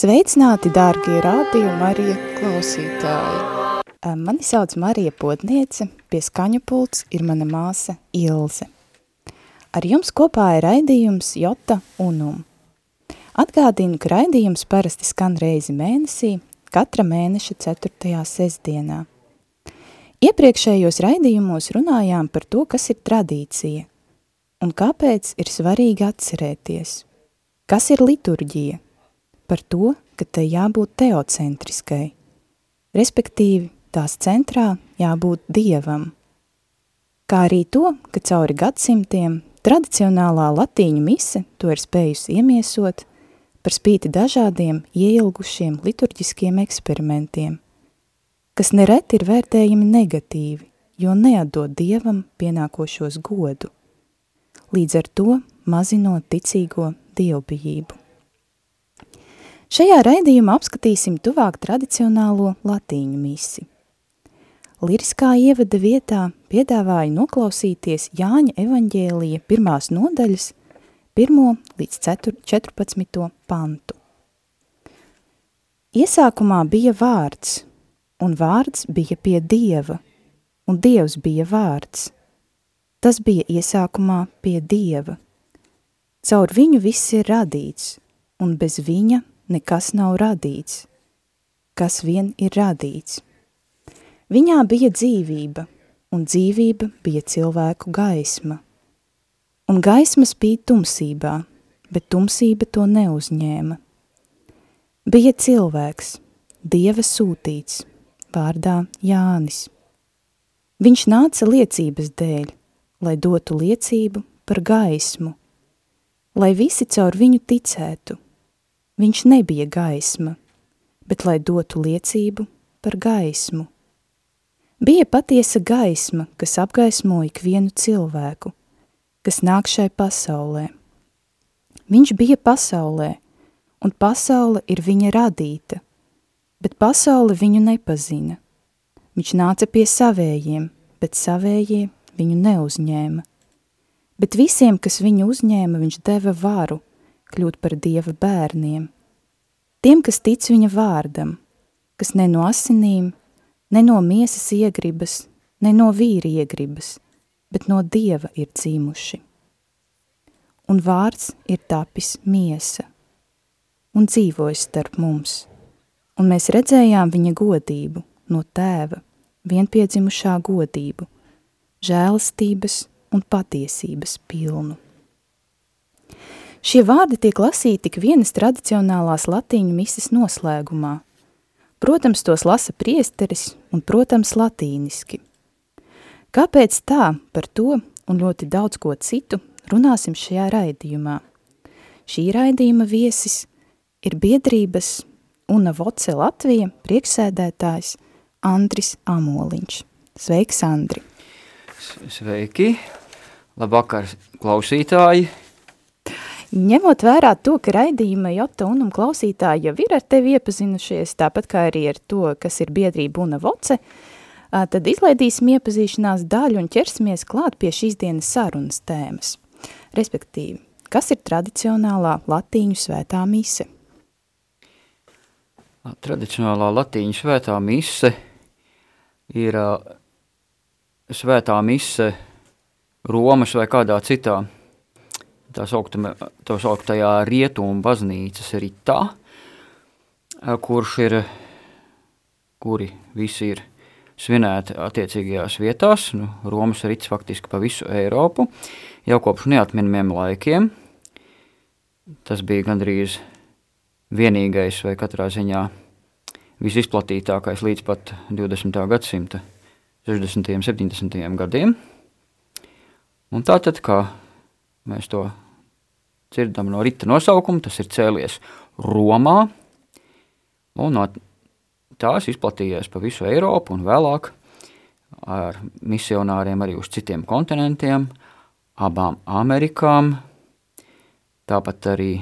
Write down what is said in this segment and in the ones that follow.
Sveicināti, dārgie radio Marija klausītāji! Mani sauc Marija Potniece, pie skaņu pults ir mana māsa Ilze. Ar jums kopā ir raidījums Jota Unum. Atgādinu, ka raidījums parasti skan reizi mēnesī, katra mēneša 4. sestdienā. Iepriekšējos raidījumos runājām par to, kas ir tradīcija un kāpēc ir svarīgi atcerēties. Kas ir liturģija? Par to, ka tai jābūt teocentriskai, respektīvi tās centrā jābūt dievam, kā arī to, ka cauri gadsimtiem tradicionālā latīņu mise to ir spējusi iemiesot par spīti dažādiem ieilgušiem liturģiskiem eksperimentiem, kas nereti ir vērtējami negatīvi, jo neatdod dievam pienākošos godu, līdz ar to mazinot ticīgo dievbijību. Šajā raidījumā apskatīsim tuvāk tradicionālo latīņu misi. Liriskā ievada vietā piedāvāju noklausīties Jāņa evaņģēlija pirmās nodaļas 1 līdz 14. pantu. Iesākumā bija vārds, un vārds bija pie Dieva, un Dievs bija vārds. Tas bija iesākumā pie Dieva. Caur viņu viss ir radīts, un bez viņa nekas nav radīts, kas vien ir radīts. Viņā bija dzīvība, un dzīvība bija cilvēku gaisma. Un gaisma spīd tumsībā, bet tumsība to neuzņēma. Bija cilvēks, Dieva sūtīts, vārdā Jānis. Viņš nāca liecības dēļ, lai dotu liecību par gaismu, lai visi caur viņu ticētu – Viņš nebija gaisma, bet lai dotu liecību par gaismu. Bija patiesa gaisma, kas apgaismo ikvienu cilvēku, kas nāk šai pasaulē. Viņš bija pasaulē, un pasaule ir viņa radīta, bet pasaule viņu nepazina. Viņš nāca pie savējiem, bet savējie viņu neuzņēma. Bet visiem, kas viņu uzņēma, viņš deva varu – kļūt par Dieva bērniem. Tiem, kas tic viņa vārdam, kas ne no asinīm, ne no miesas iegribas, ne no vīra iegribas, bet no Dieva ir dzīmuši. Un vārds ir tapis miesa un dzīvojis starp mums, un mēs redzējām viņa godību no tēva, vienpiedzimušā godību, žēlastības un patiesības pilnu. Šie vārdi tiek lasīti tik vienas tradicionālās latīņu mises noslēgumā. Protams, tos lasa priesteris un, protams, latīniski. Kāpēc tā par to un ļoti daudz ko citu runāsim šajā raidījumā? Šī raidījuma viesis ir biedrības Una Voce Latvija priekšsēdētājs Andris Amoliņš. Sveiks, Andri! Sveiki! Labvakar, klausītāji! Ņemot vērā to, ka raidījuma Jota un klausītāji jau ir ar tevi iepazinušies, tāpat kā arī ar to, kas ir biedrība Una Voce, tad izlaidīsim iepazīšanās daļu un ķersimies klāt pie šīs dienas sarunas tēmas. Respektīvi, kas ir tradicionālā latīņu svētā mise? Tradicionālā latīņu svētā mise ir svētā mise Romas vai kādā citā tā, tā sauktajā rietumu baznīcas ritā, kurš ir, kuri visi ir svinēti attiecīgajās vietās, nu, Romas rits faktiski pa visu Eiropu, jau kopš neatminamiem laikiem. Tas bija gandrīz vienīgais vai katrā ziņā visizplatītākais līdz pat 20. gadsimta 60. un 70. gadiem. Un tātad, kā mēs to dzirdam no rita nosaukuma, tas ir cēlies Romā, un no tās izplatījies pa visu Eiropu un vēlāk ar misionāriem arī uz citiem kontinentiem, abām Amerikām, tāpat arī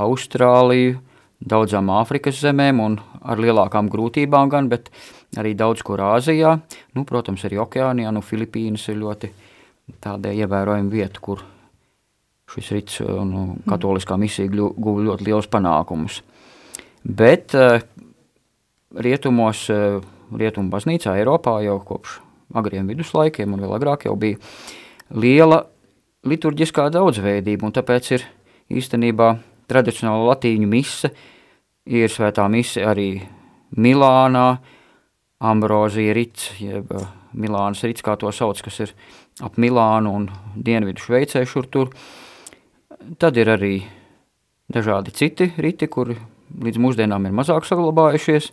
Austrāliju, daudzām Āfrikas zemēm un ar lielākām grūtībām gan, bet arī daudz kur Āzijā, nu, protams, arī Okeānijā, nu, Filipīnas ir ļoti tāda ievērojama vieta, kur šis rits uh, nu, katoliskā misija guva ļoti liels panākumus. Bet uh, rietumos, uh, rietumu baznīcā Eiropā jau kopš agriem viduslaikiem un vēl agrāk jau bija liela liturģiskā daudzveidība, un tāpēc ir īstenībā tradicionāla latīņu mise, ir svētā mise arī Milānā, Ambrozija rits, jeb Milānas rits, kā to sauc, kas ir ap Milānu un Dienvidu Šveicē šur tur. Tad ir arī dažādi citi riti, kuri līdz mūsdienām ir mazāk saglabājušies,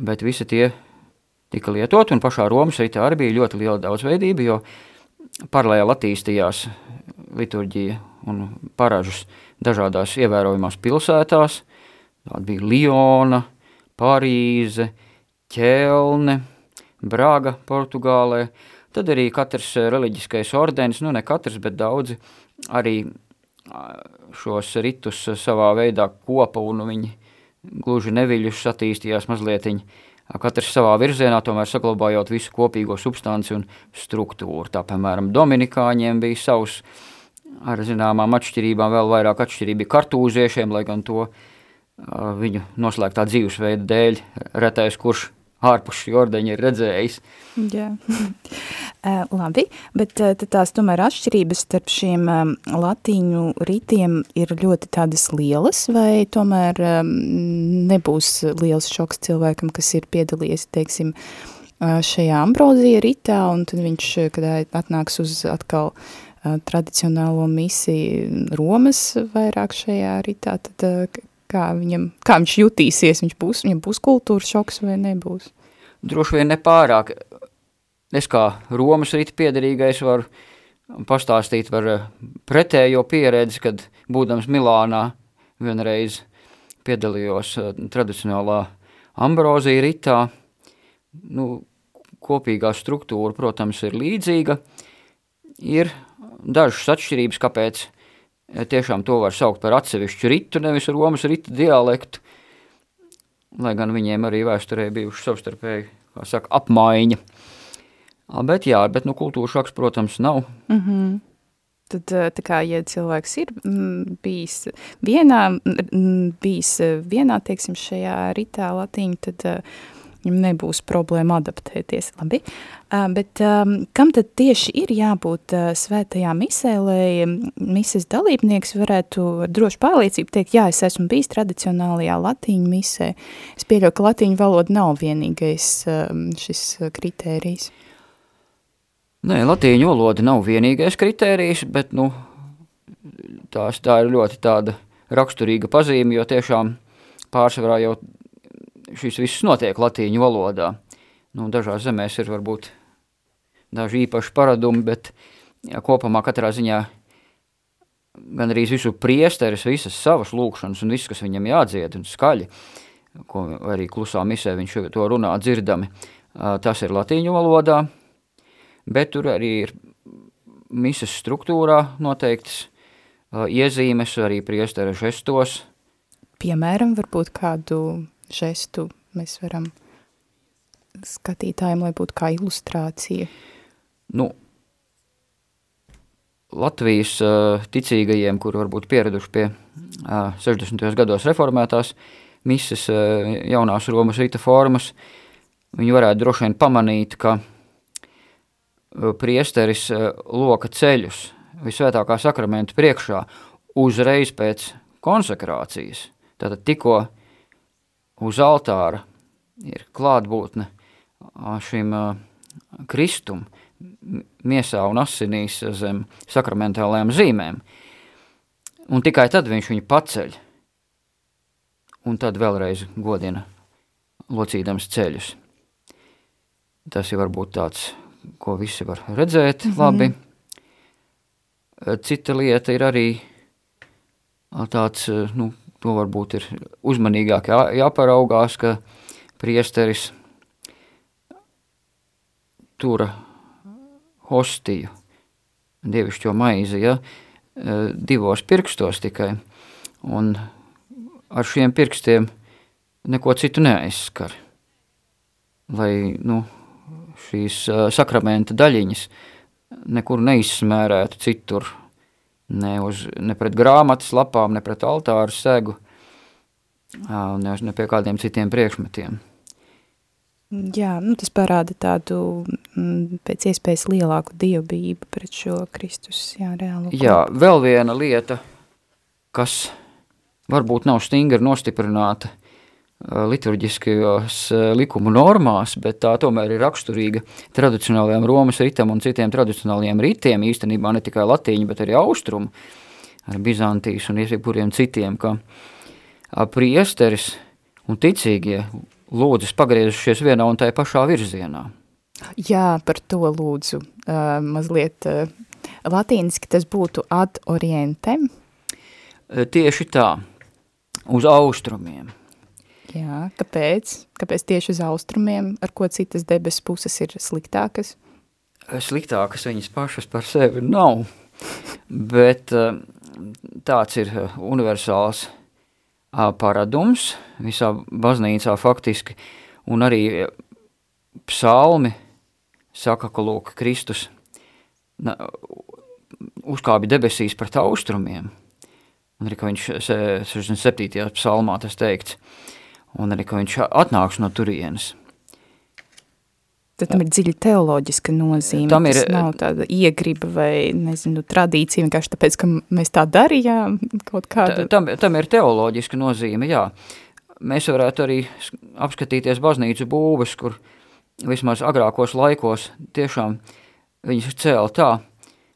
bet visi tie tika lietot, un pašā Romas ritā arī bija ļoti liela daudzveidība, jo paralēli attīstījās liturģija un paražas dažādās ievērojumās pilsētās. Tāda bija Liona, Parīze, Ķelne, Braga, Portugālē, Tad arī katrs reliģiskais ordenis, nu ne katrs, bet daudzi arī šos ritus savā veidā kopa un viņi gluži neviļus attīstījās mazlietiņ, katrs savā virzienā, tomēr saglabājot visu kopīgo substanci un struktūru. Tā, piemēram, Dominikāņiem bija savs ar zināmām atšķirībām, vēl vairāk atšķirība kartūziešiem, lai gan to viņu noslēgtā dzīvesveida dēļ retais, kurš ārpus šī ordeņa ir redzējis. Jā. labi, bet tās tomēr atšķirības starp šiem latīņu ritiem ir ļoti tādas lielas, vai tomēr nebūs liels šoks cilvēkam, kas ir piedalījies, teiksim, šajā ambrozija ritā, un tad viņš, kad atnāks uz atkal tradicionālo misiju Romas vairāk šajā ritā, tad kā, viņam, kā viņš jutīsies, viņš būs, viņam būs kultūras šoks vai nebūs? Droši vien nepārāk. Es kā Romas rīta piederīgais varu pastāstīt par eh, pretējo pieredzi, kad būdams Milānā vienreiz piedalījos eh, tradicionālā ambrozija ritā. Nu, kopīgā struktūra, protams, ir līdzīga. Ir dažas atšķirības, kāpēc tiešām to var saukt par atsevišķu ritu, nevis Romas rita dialektu, lai gan viņiem arī vēsturē bijuši savstarpēji, kā saka, apmaiņa. Bet jā, bet nu kultūra šoks, protams, nav. Mm -hmm. Tad, tā kā, ja cilvēks ir bijis vienā, bijis vienā, teiksim, šajā ritā latīņa, tad uh, viņam nebūs problēma adaptēties. Labi. Bet um, kam tad tieši ir jābūt svētajā misē, lai mises dalībnieks varētu ar drošu pārliecību teikt, jā, es esmu bijis tradicionālajā latīņu misē. Es pieļauju, ka latīņu valoda nav vienīgais um, šis kritērijs. Nē, latīņu valoda nav vienīgais kritērijs, bet nu, tās, tā ir ļoti tāda raksturīga pazīme, jo tiešām pārsvarā jau šis viss notiek latīņu valodā. Nu, dažās zemēs ir varbūt daži īpaši paradumi, bet jā, kopumā katrā ziņā gan arī visu priesteris, visas savas lūkšanas un viss, kas viņam jādzied un skaļi, ko arī klusā misē viņš to runā dzirdami, tas ir latīņu valodā, bet tur arī ir mises struktūrā noteikts iezīmes arī priestera žestos. Piemēram, varbūt kādu žestu mēs varam skatītājiem, lai būtu kā ilustrācija? Nu, Latvijas uh, ticīgajiem, kur varbūt pieraduši pie uh, 60. gados reformētās mises uh, jaunās Romas rīta formas, viņi varētu droši vien pamanīt, ka uh, priesteris uh, loka ceļus visvētākā sakramenta priekšā uzreiz pēc konsekrācijas. Tātad tikko uz altāra ir klātbūtne šim kristum, miesā un asinīs zem sakramentālajām zīmēm. Un tikai tad viņš viņu paceļ, un tad vēlreiz godina locīdams ceļus. Tas ir varbūt tāds ko visi var redzēt mm -hmm. labi. Cita lieta ir arī tāds, nu, to varbūt ir uzmanīgāk jā, jāparaugās, ka priesteris tura hostiju, dievišķo maizi, ja, divos pirkstos tikai, un ar šiem pirkstiem neko citu neaizskar. Lai, nu, šīs sakramenta daļiņas nekur neizsmērētu citur, ne, uz, ne pret grāmatas lapām, ne pret altāru segu, ne, ne pie kādiem citiem priekšmetiem. Jā, nu tas parāda tādu m, pēc iespējas lielāku dievbību pret šo Kristus, jā, reālo. Jā, vēl viena lieta, kas varbūt nav stingri nostiprināta – liturģiskajos likumu normās, bet tā tomēr ir raksturīga tradicionālajiem Romas ritam un citiem tradicionālajiem ritiem, īstenībā ne tikai latīņu, bet arī austrumu, ar Bizantijas un iesiekuriem citiem, ka priesteris un ticīgie lūdzas pagriezušies vienā un tajā pašā virzienā. Jā, par to lūdzu uh, mazliet uh, latīniski tas būtu ad orientem. Tieši tā, uz austrumiem. Jā, kāpēc? Kāpēc tieši uz austrumiem, ar ko citas debesu puses ir sliktākas? Sliktākas viņas pašas par sevi nav, bet eh, tāds ir eh, universāls paradums visā baznīcā faktiski, un arī eh, psalmi saka, ka lūk, Kristus uzkābi debesīs pret austrumiem, un arī, ka viņš 67. psalmā tas teikts, un arī, ka viņš atnāks no turienes. Tad tam ir dziļa teoloģiska nozīme. Tam ir, Tas nav tāda iegriba vai, nezinu, tradīcija, vienkārši tāpēc, ka mēs tā darījām kaut kādu. Tam, tam ir teoloģiska nozīme, jā. Mēs varētu arī apskatīties baznīcu būves, kur vismaz agrākos laikos tiešām viņas cēla tā,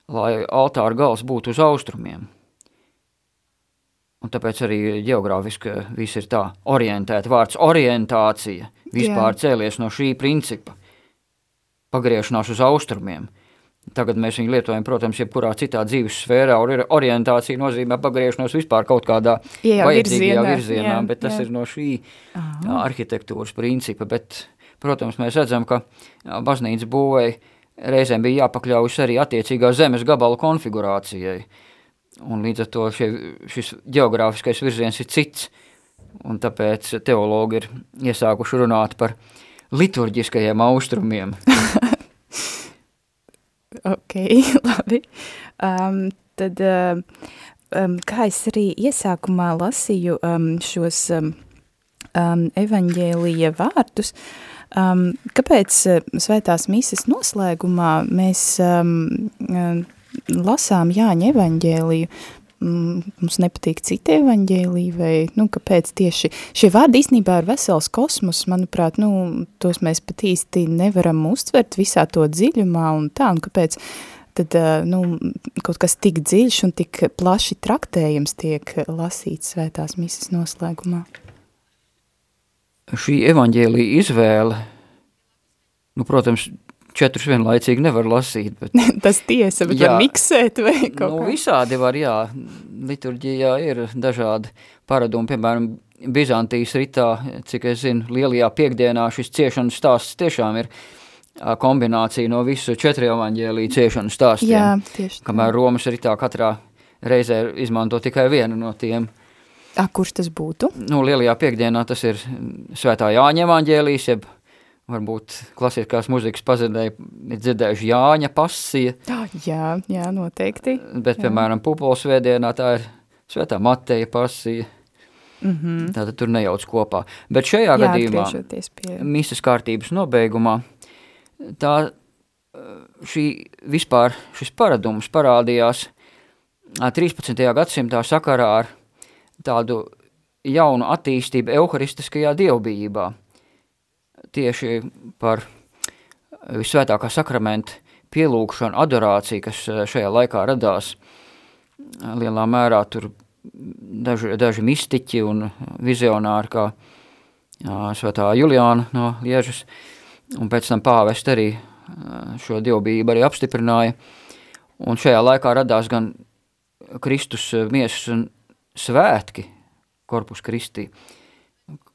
lai altāra gals būtu uz austrumiem. Un tāpēc arī geogrāfiski viss ir tā orientēta. Vārds orientācija vispār Jā. cēlies no šī principa. Pagriešanās uz austrumiem. Tagad mēs viņu lietojam, protams, jebkurā citā dzīves sfērā, orientācija nozīmē pagriešanos vispār kaut kādā jā, vajadzīgajā virzienā, virzienā jā, bet tas jā. ir no šī Aha. arhitektūras principa. Bet, protams, mēs redzam, ka baznīca būvēja reizēm bija jāpakļaujas arī attiecīgā zemes gabala konfigurācijai. Uh, un līdz ar to šie, šis geogrāfiskais virziens ir cits, un tāpēc teologi ir iesākuši runāt par liturģiskajiem austrumiem. ok, labi. Um, tad, um, um, kā es arī iesākumā lasīju um, šos um, um, evaņģēlija vārdus, um, kāpēc uh, svētās mises noslēgumā mēs um, um, lasām Jāņa evaņģēliju, mm, mums nepatīk citi evaņģēliji, vai, nu, kāpēc tieši šie vārdi īstenībā ir vesels kosmos, manuprāt, nu, tos mēs pat īsti nevaram uztvert visā to dziļumā un tā, un kāpēc tad, nu, kaut kas tik dziļš un tik plaši traktējams tiek lasīts svētās misas noslēgumā. Šī evaņģēlija izvēle, nu, protams, četrus vienlaicīgi nevar lasīt. Bet, Tas tiesa, bet jā, var miksēt vai kaut nu, kā? Visādi var, jā. Liturģijā ir dažādi paradumi, piemēram, Bizantijas ritā, cik es zinu, lielajā piekdienā šis ciešanas stāsts tiešām ir kombinācija no visu četri evaņģēliju ciešanas stāstiem. Jā, tieši. Kamēr Romas ritā katrā reizē izmanto tikai vienu no tiem. A, kurš tas būtu? Nu, lielajā piekdienā tas ir svētā Jāņa evaņģēlijas, jeb varbūt klasiskās muzikas pazinēji ir dzirdējuši Jāņa pasija. Jā, jā, noteikti. Bet, jā. piemēram, Pupols vēdienā tā ir Svētā Mateja pasija. Mm -hmm. Tātad tur nejauc kopā. Bet šajā jā, gadījumā, pie... misas kārtības nobeigumā, tā šī vispār šis paradums parādījās 13. gadsimtā sakarā ar tādu jaunu attīstību euharistiskajā dievbijībā tieši par visvētākā sakramenta pielūgšanu, adorāciju, kas eh, šajā laikā radās lielā mērā tur daži, daži mistiķi un vizionāri, kā svētā Juliāna no Liežas, un pēc tam pāvest arī šo dievbijību arī apstiprināja, un šajā laikā radās gan Kristus miesas un svētki, korpus Kristī,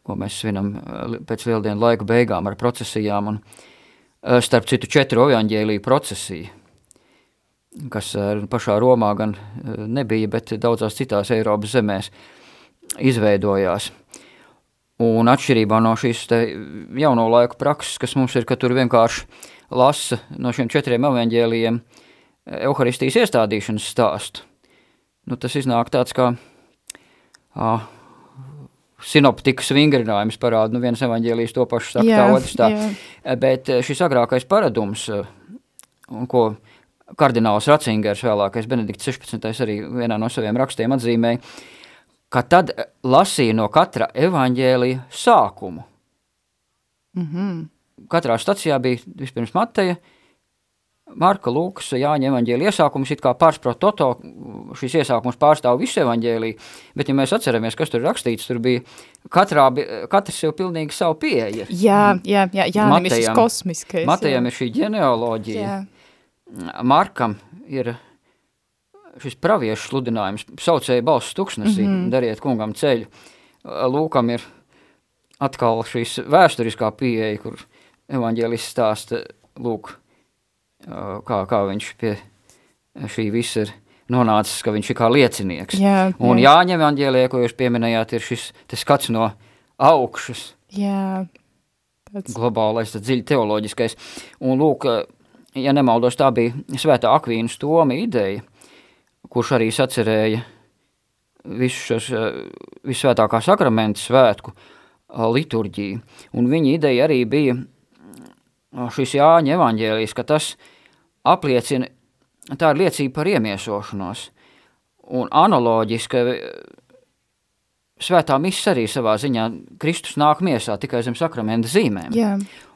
ko mēs svinam pēc lieldienu laika beigām ar procesijām, un starp citu četru evaņģēliju procesiju, kas pašā Romā gan nebija, bet daudzās citās Eiropas zemēs izveidojās. Un atšķirībā no šīs jauno laiku prakses, kas mums ir, ka tur vienkārši lasa no šiem četriem evaņģēlijiem Euharistijas iestādīšanas stāstu, nu, tas iznāk tāds kā ā, sinoptikas vingrinājums parāda, nu viens evaņģēlijs to pašu saka, jā, tā otrs tā, jā. bet šis agrākais paradums, un ko kardināls Ratzingers vēlākais Benedikts 16. arī vienā no saviem rakstiem atzīmēja, ka tad lasīja no katra evaņģēlija sākumu. Mm -hmm. Katrā stacijā bija vispirms Mateja, Marka, Lūkas, Jāņa evaņģēlija iesākums, it kā pārsprot toto, šis iesākums pārstāv visu evaņģēliju, bet ja mēs atceramies, kas tur rakstīts, tur bija katrā, katrs jau pilnīgi savu pieeja. Jā, jā, jā, jā Matejam, ir šis kosmiskais. Matejam jā. ir šī ģenealoģija, jā. Markam ir šis praviešu sludinājums, saucēja balss tuksnesī, mm -hmm. dariet kungam ceļu. Lūkam ir atkal šīs vēsturiskā pieeja, kur evaņģēlis stāsta, lūk, kā, kā viņš pie šī visa ir nonācis, ka viņš ir kā liecinieks. Jā, jā. Un Jāņa evaņģēlijā, ko jūs pieminējāt, ir šis skats no augšas. Jā. Tāds... Globālais, tad dziļi teoloģiskais. Un lūk, ja nemaldos, tā bija svētā Akvīna Stoma ideja, kurš arī sacerēja visus visvētākā sakramenta svētku liturģiju. Un viņa ideja arī bija šis Jāņa evaņģēlijs, ka tas apliecina, tā ir liecība par iemiesošanos. Un analoģiski svētā misas arī savā ziņā Kristus nāk miesā tikai zem sakramenta zīmēm. Jā.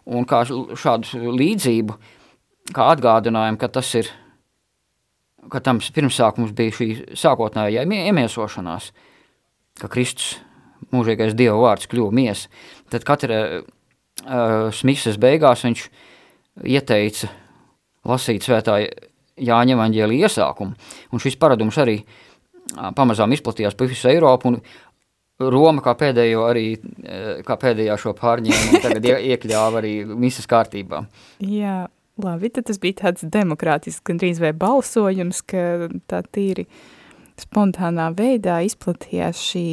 Un kā šādu līdzību, kā atgādinājumu, ka tas ir – ka tam pirmsākums bija šī sākotnējā iemiesošanās, ka Kristus mūžīgais Dieva vārds kļuva miesa, tad katra uh, smisas beigās viņš ieteica lasīt svētā Jāņa evaņģēlī iesākumu, un šis paradums arī uh, pamazām izplatījās pa visu Eiropu, un Roma kā pēdējo arī, kā pēdējā šo pārņēmu, tagad iekļāva arī misas kārtībā. Jā, Labi, tad tas bija tāds demokrātisks, gandrīz vai balsojums, ka tā tīri spontānā veidā izplatījās šī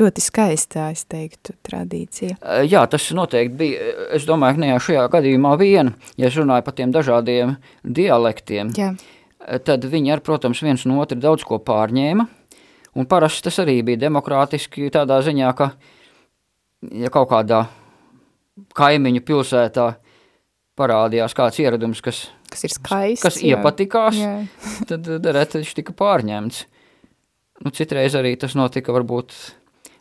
ļoti skaistā, es teiktu, tradīcija. Jā, tas noteikti bija, es domāju, ka ne jau šajā gadījumā viena, ja es runāju par tiem dažādiem dialektiem, Jā. tad viņi ar, protams, viens no otru daudz ko pārņēma, un parasti tas arī bija demokrātiski tādā ziņā, ka, ja kaut kādā kaimiņu pilsētā parādījās kāds ieradums, kas, kas ir skaists, kas jā. iepatikās, jā. tad reti viņš tika pārņemts. Nu, citreiz arī tas notika varbūt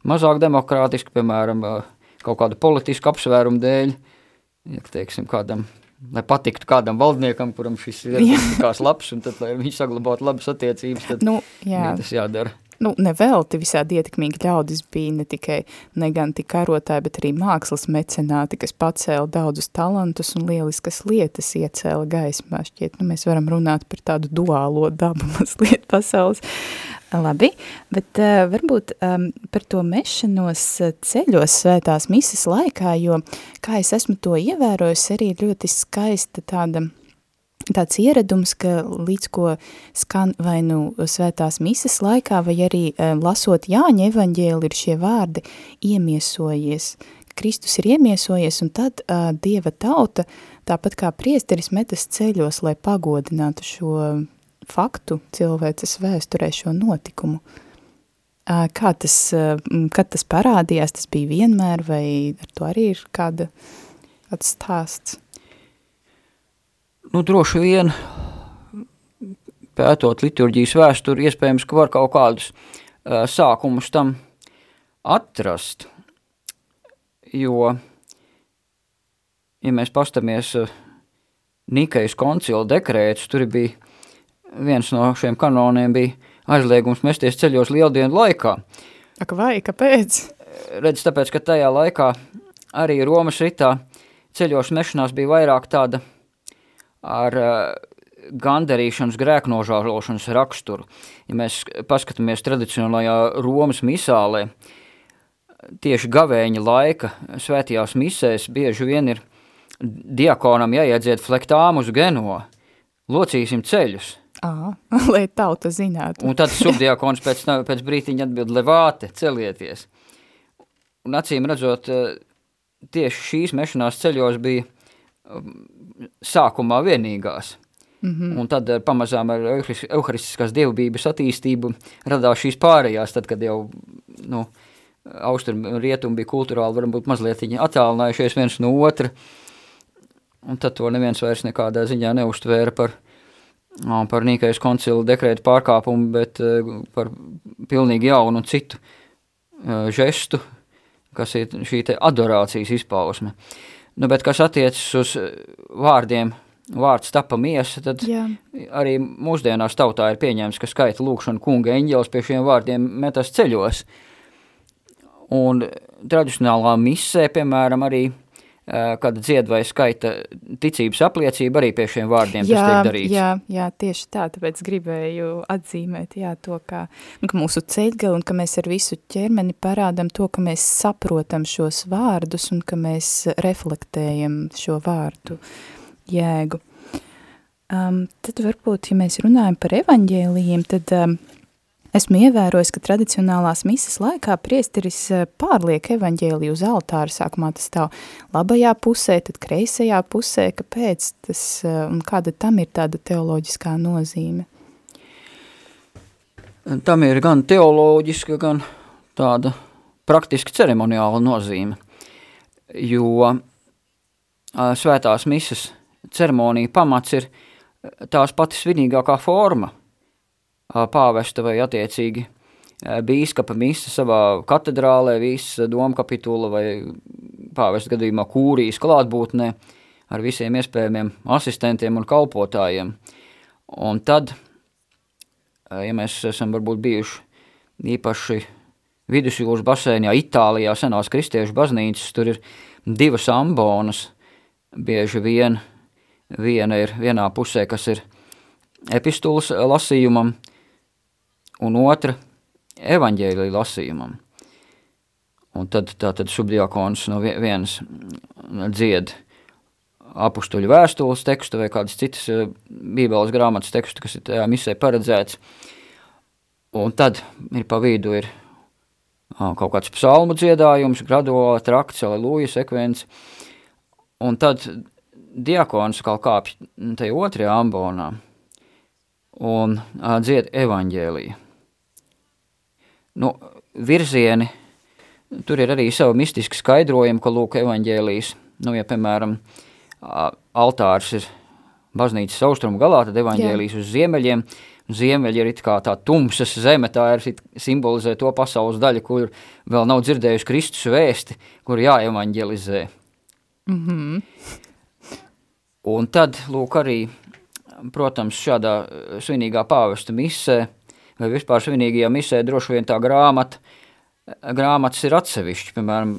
mazāk demokrātiski, piemēram, kaut kādu politisku apsvērumu dēļ, ja teiksim kādam, lai patiktu kādam valdniekam, kuram šis ir tikās labs, un tad, lai viņš saglabātu labas attiecības, tad nu, jā. Jā, tas jādara nu, nevelti visādi ietekmīgi ļaudis bija ne tikai ne gan tik karotāji, bet arī mākslas mecenāti, kas pacēla daudzus talantus un lieliskas lietas iecēla gaismā. Šķiet, nu, mēs varam runāt par tādu duālo dabu mazliet pasaules. Labi, bet uh, varbūt um, par to mešanos ceļos svētās misas laikā, jo, kā es esmu to ievērojis, arī ļoti skaista tāda tāds ieradums, ka līdz ko skan vai nu svētās mises laikā, vai arī e, lasot Jāņa evaņģēli ir šie vārdi iemiesojies. Kristus ir iemiesojies, un tad uh, Dieva tauta, tāpat kā priesteris, metas ceļos, lai pagodinātu šo faktu cilvēces vēsturē, šo notikumu. Kā tas, kad tas parādījās, tas bija vienmēr, vai ar to arī ir kāda, kāds stāsts? nu, droši vien pētot liturģijas vēsturi, iespējams, ka var kaut kādus uh, sākumus tam atrast, jo, ja mēs pastamies uh, Nikejas koncila dekrētus, tur bija viens no šiem kanoniem bija aizliegums mesties ceļos lieldienu laikā. Ak vai, kāpēc? Redz, tāpēc, ka tajā laikā arī Romas ritā ceļos mešanās bija vairāk tāda ar uh, gandarīšanas grēknožālošanas raksturu. Ja mēs paskatāmies tradicionālajā Romas misālē, tieši gavēņa laika svētajās misēs bieži vien ir diakonam jāiedzied flektām uz geno, locīsim ceļus. À, lai tauta zinātu. Un tad subdiakons pēc, pēc brītiņa atbild, levāte, celieties. Un acīm redzot, tieši šīs mešanās ceļos bija sākumā vienīgās. Mm -hmm. Un tad pamazām ar euharistiskās dievbības attīstību radās šīs pārējās, tad, kad jau nu, austrumi un rietumi bija kulturāli varbūt mazliet attālinājušies viens no otra, un tad to neviens vairs nekādā ziņā neuztvēra par, par Nīkais koncila dekrētu pārkāpumu, bet par pilnīgi jaunu un citu žestu, kas ir šī adorācijas izpausme. Nu, bet kas attiecas uz vārdiem – vārds tapa miesa, tad Jā. arī mūsdienās tautā ir pieņēmis, ka skaita lūkšana kunga eņģelis pie šiem vārdiem metas ceļos. Un tradicionālā misē, piemēram, arī kad dzied vai skaita ticības apliecība, arī pie šiem vārdiem jā, tas tiek darīts. Jā, jā, tieši tā, tāpēc gribēju atzīmēt, jā, to, ka, nu, ka mūsu ceļgali un ka mēs ar visu ķermeni parādam to, ka mēs saprotam šos vārdus un ka mēs reflektējam šo vārdu jēgu. Um, tad varbūt, ja mēs runājam par evaņģēlijiem, tad um, esmu ievērojis, ka tradicionālās misas laikā priesteris uh, pārliek evaņģēliju uz altāra. Sākumā tas stāv labajā pusē, tad kreisajā pusē. Kāpēc tas uh, un kāda tam ir tāda teoloģiskā nozīme? Tam ir gan teoloģiska, gan tāda praktiski ceremoniāla nozīme, jo uh, svētās misas – ceremonija pamats ir tās pati svinīgākā forma pāvesta vai attiecīgi bīskapa misa savā katedrālē, visa domkapitula vai pāvesta gadījumā kūrijas klātbūtnē ar visiem iespējamiem asistentiem un kalpotājiem. Un tad, ja mēs esam varbūt bijuši īpaši vidusjūras basēņā, Itālijā senās kristiešu baznīcas, tur ir divas ambonas, bieži vien – Viena ir vienā pusē, kas ir epistulas lasījumam, un otra evaņģēlija lasījumam. Un tad tātad subdiakons no vienas dzied apustuļu vēstules tekstu vai kādas citas eh, bībeles grāmatas tekstu, kas ir tajā misē paredzēts. Un tad ir pa vidu ir kaut kāds psalmu dziedājums, graduāla trakts, aleluja sekvence. Un tad diakons kaut kāpj tajā otrajā ambonā un dzied evaņģēliju. Nu, virzieni, tur ir arī savu mistiski skaidrojumu, ka lūk evaņģēlijas, nu, ja, piemēram, altārs ir baznīcas austrumu galā, tad evaņģēlijas uz ziemeļiem, ziemeļi ir kā tā tumsas zeme, tā ir simbolizē to pasaules daļu, kur vēl nav dzirdējuši Kristus vēsti, kur jāevaņģelizē. Mm -hmm. Un tad, lūk, arī, protams, šādā svinīgā pāvesta misē, vai vispār svinīgajā misē droši vien tā grāmata, grāmatas ir atsevišķi, piemēram,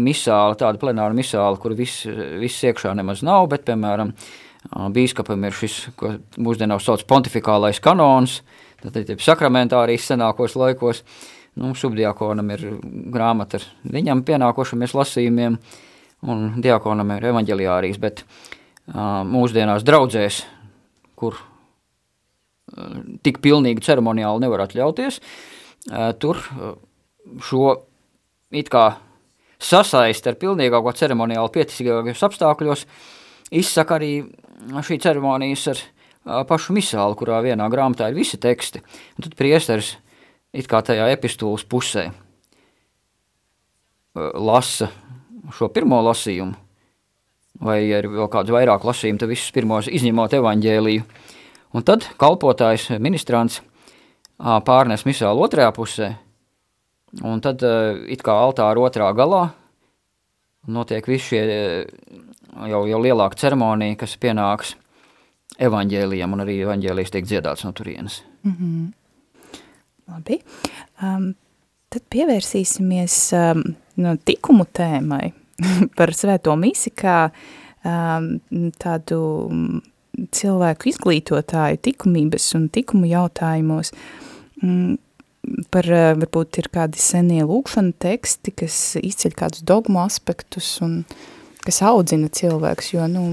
misāla, tāda plenāra misāla, kur viss, viss iekšā nemaz nav, bet, piemēram, bīskapam ir šis, ko mūsdienās sauc pontifikālais kanons, tad ir sakramentārijas senākos laikos, nu, subdiakonam ir grāmata ar viņam pienākošamies lasījumiem, un diakonam ir evaņģeliārijas, bet uh, mūsdienās draudzēs, kur tik pilnīgi ceremoniāli nevar atļauties, tur šo it kā sasaist ar pilnīgāko ceremoniāli pieticīgākajos apstākļos, izsaka arī šī ceremonijas ar pašu misālu, kurā vienā grāmatā ir visi teksti, un tad priesteris it kā tajā epistulas pusē lasa šo pirmo lasījumu, vai ir vēl kāds vairāk lasījumi, tad visus pirmos izņemot evaņģēliju. Un tad kalpotājs, ministrants pārnes misālu otrajā pusē, un tad it kā altāra otrā galā notiek visi šie jau, jau lielāka ceremonija, kas pienāks evaņģēlijam, un arī evaņģēlijs tiek dziedāts no turienes. Mm -hmm. Labi. Um, tad pievērsīsimies um, no tikumu tēmai. par svēto misi kā um, tādu cilvēku izglītotāju tikumības un tikumu jautājumos, mm, par varbūt ir kādi senie lūkšana teksti, kas izceļ kādus dogmu aspektus un kas audzina cilvēks, jo, nu,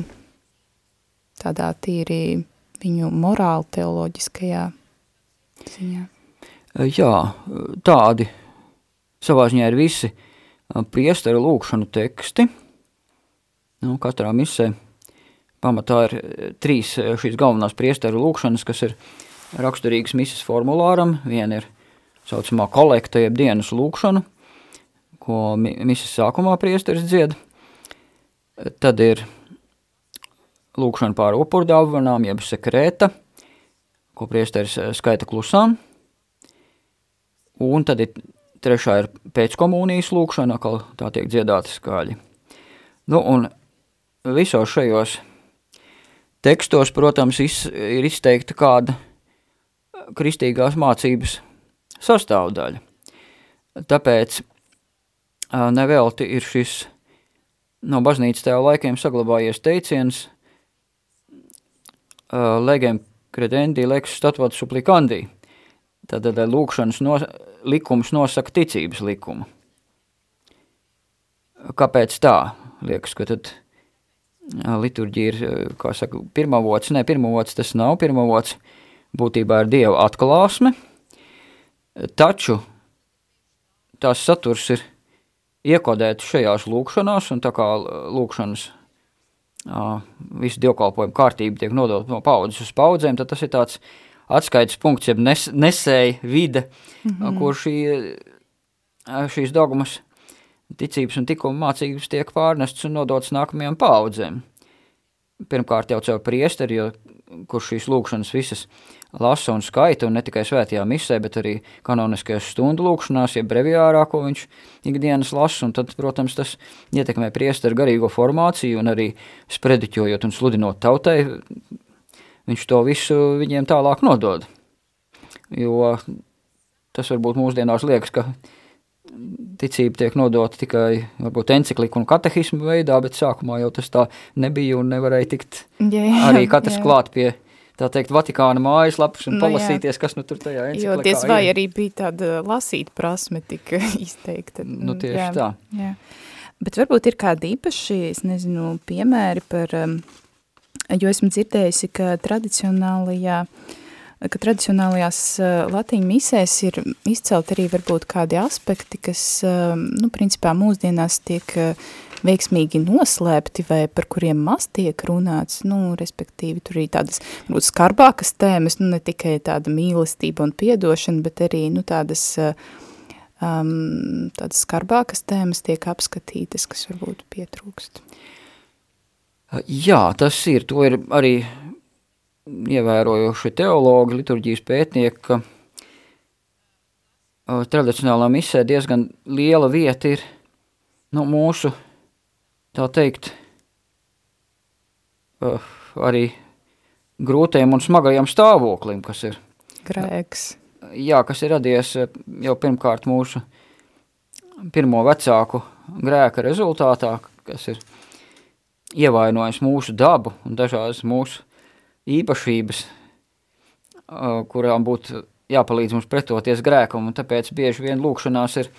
tādā tīri viņu morāli teoloģiskajā ziņā. Jā, tādi savā ziņā ir visi priesteru lūkšanu teksti. Nu, katrā misē pamatā ir trīs šīs galvenās priesteru lūkšanas, kas ir raksturīgas misas formulāram. Viena ir saucamā kolekta, jeb dienas lūkšana, ko misas sākumā priesteris dzied. Tad ir lūkšana pār upurdāvanām, jeb sekrēta, ko priesteris skaita klusām. Un tad ir trešā ir pēckomunijas lūkšana, kā tā tiek dziedāta skaļi. Nu, un visos šajos tekstos, protams, iz, ir izteikta kāda kristīgās mācības sastāvdaļa. Tāpēc nevelti ir šis no baznīcas tēva laikiem saglabājies teiciens legem credendi lex statuat supplicandi. Tātad lūkšanas no, likums nosaka ticības likumu. Kāpēc tā? Liekas, ka tad liturģija ir, kā saka, pirmavots. Nē, pirmavots tas nav. Pirmavots būtībā ir Dieva atklāsme, taču tās saturs ir iekodēts šajās lūkšanās, un tā kā lūkšanas visu dievkalpojumu kārtību tiek nodot no paudzes uz paudzēm, tad tas ir tāds atskaites punkts, jeb nes, nesēja vide, mm -hmm. kur šī, šīs dogmas, ticības un tikuma mācības tiek pārnestas un nodotas nākamajām paudzēm. Pirmkārt jau caur priesteri, jo, kurš šīs lūkšanas visas lasa un skaita, un ne tikai svētajā misē, bet arī kanoniskajās stundu lūkšanās, jeb breviārā, ko viņš ikdienas lasa, un tad, protams, tas ietekmē priesteru garīgo formāciju, un arī sprediķojot un sludinot tautai, viņš to visu viņiem tālāk nodod. Jo tas varbūt mūsdienās liekas, ka ticība tiek nodota tikai varbūt encikliku un katehismu veidā, bet sākumā jau tas tā nebija un nevarēja tikt jā, jā, arī katrs jā. klāt pie tā teikt, Vatikāna mājaslapas un nu, palasīties, jā. kas nu tur tajā enciklikā Jo diez vai ir. arī bija tāda lasīt prasme tik izteikta. Nu tieši jā, tā. Jā. Bet varbūt ir kādi īpaši, es nezinu, piemēri par um, jo esmu dzirdējusi, ka tradicionālajā ka tradicionālajās latīņu misēs ir izcelt arī varbūt kādi aspekti, kas, nu, principā mūsdienās tiek veiksmīgi noslēpti vai par kuriem maz tiek runāts, nu, respektīvi tur ir tādas, varbūt skarbākas tēmas, nu, ne tikai tāda mīlestība un piedošana, bet arī, nu, tādas, um, tādas skarbākas tēmas tiek apskatītas, kas varbūt pietrūkst. Jā, tas ir. To ir arī ievērojuši teologi, liturģijas pētnieki, ka tradicionālā misē diezgan liela vieta ir nu, mūsu, tā teikt, arī grūtajam un smagajam stāvoklim, kas ir grēks. Jā, kas ir radies jau pirmkārt mūsu pirmo vecāku grēka rezultātā, kas ir ievainojis mūsu dabu un dažādas mūsu īpašības, kurām būtu jāpalīdz mums pretoties grēkam, un tāpēc bieži vien lūkšanās ir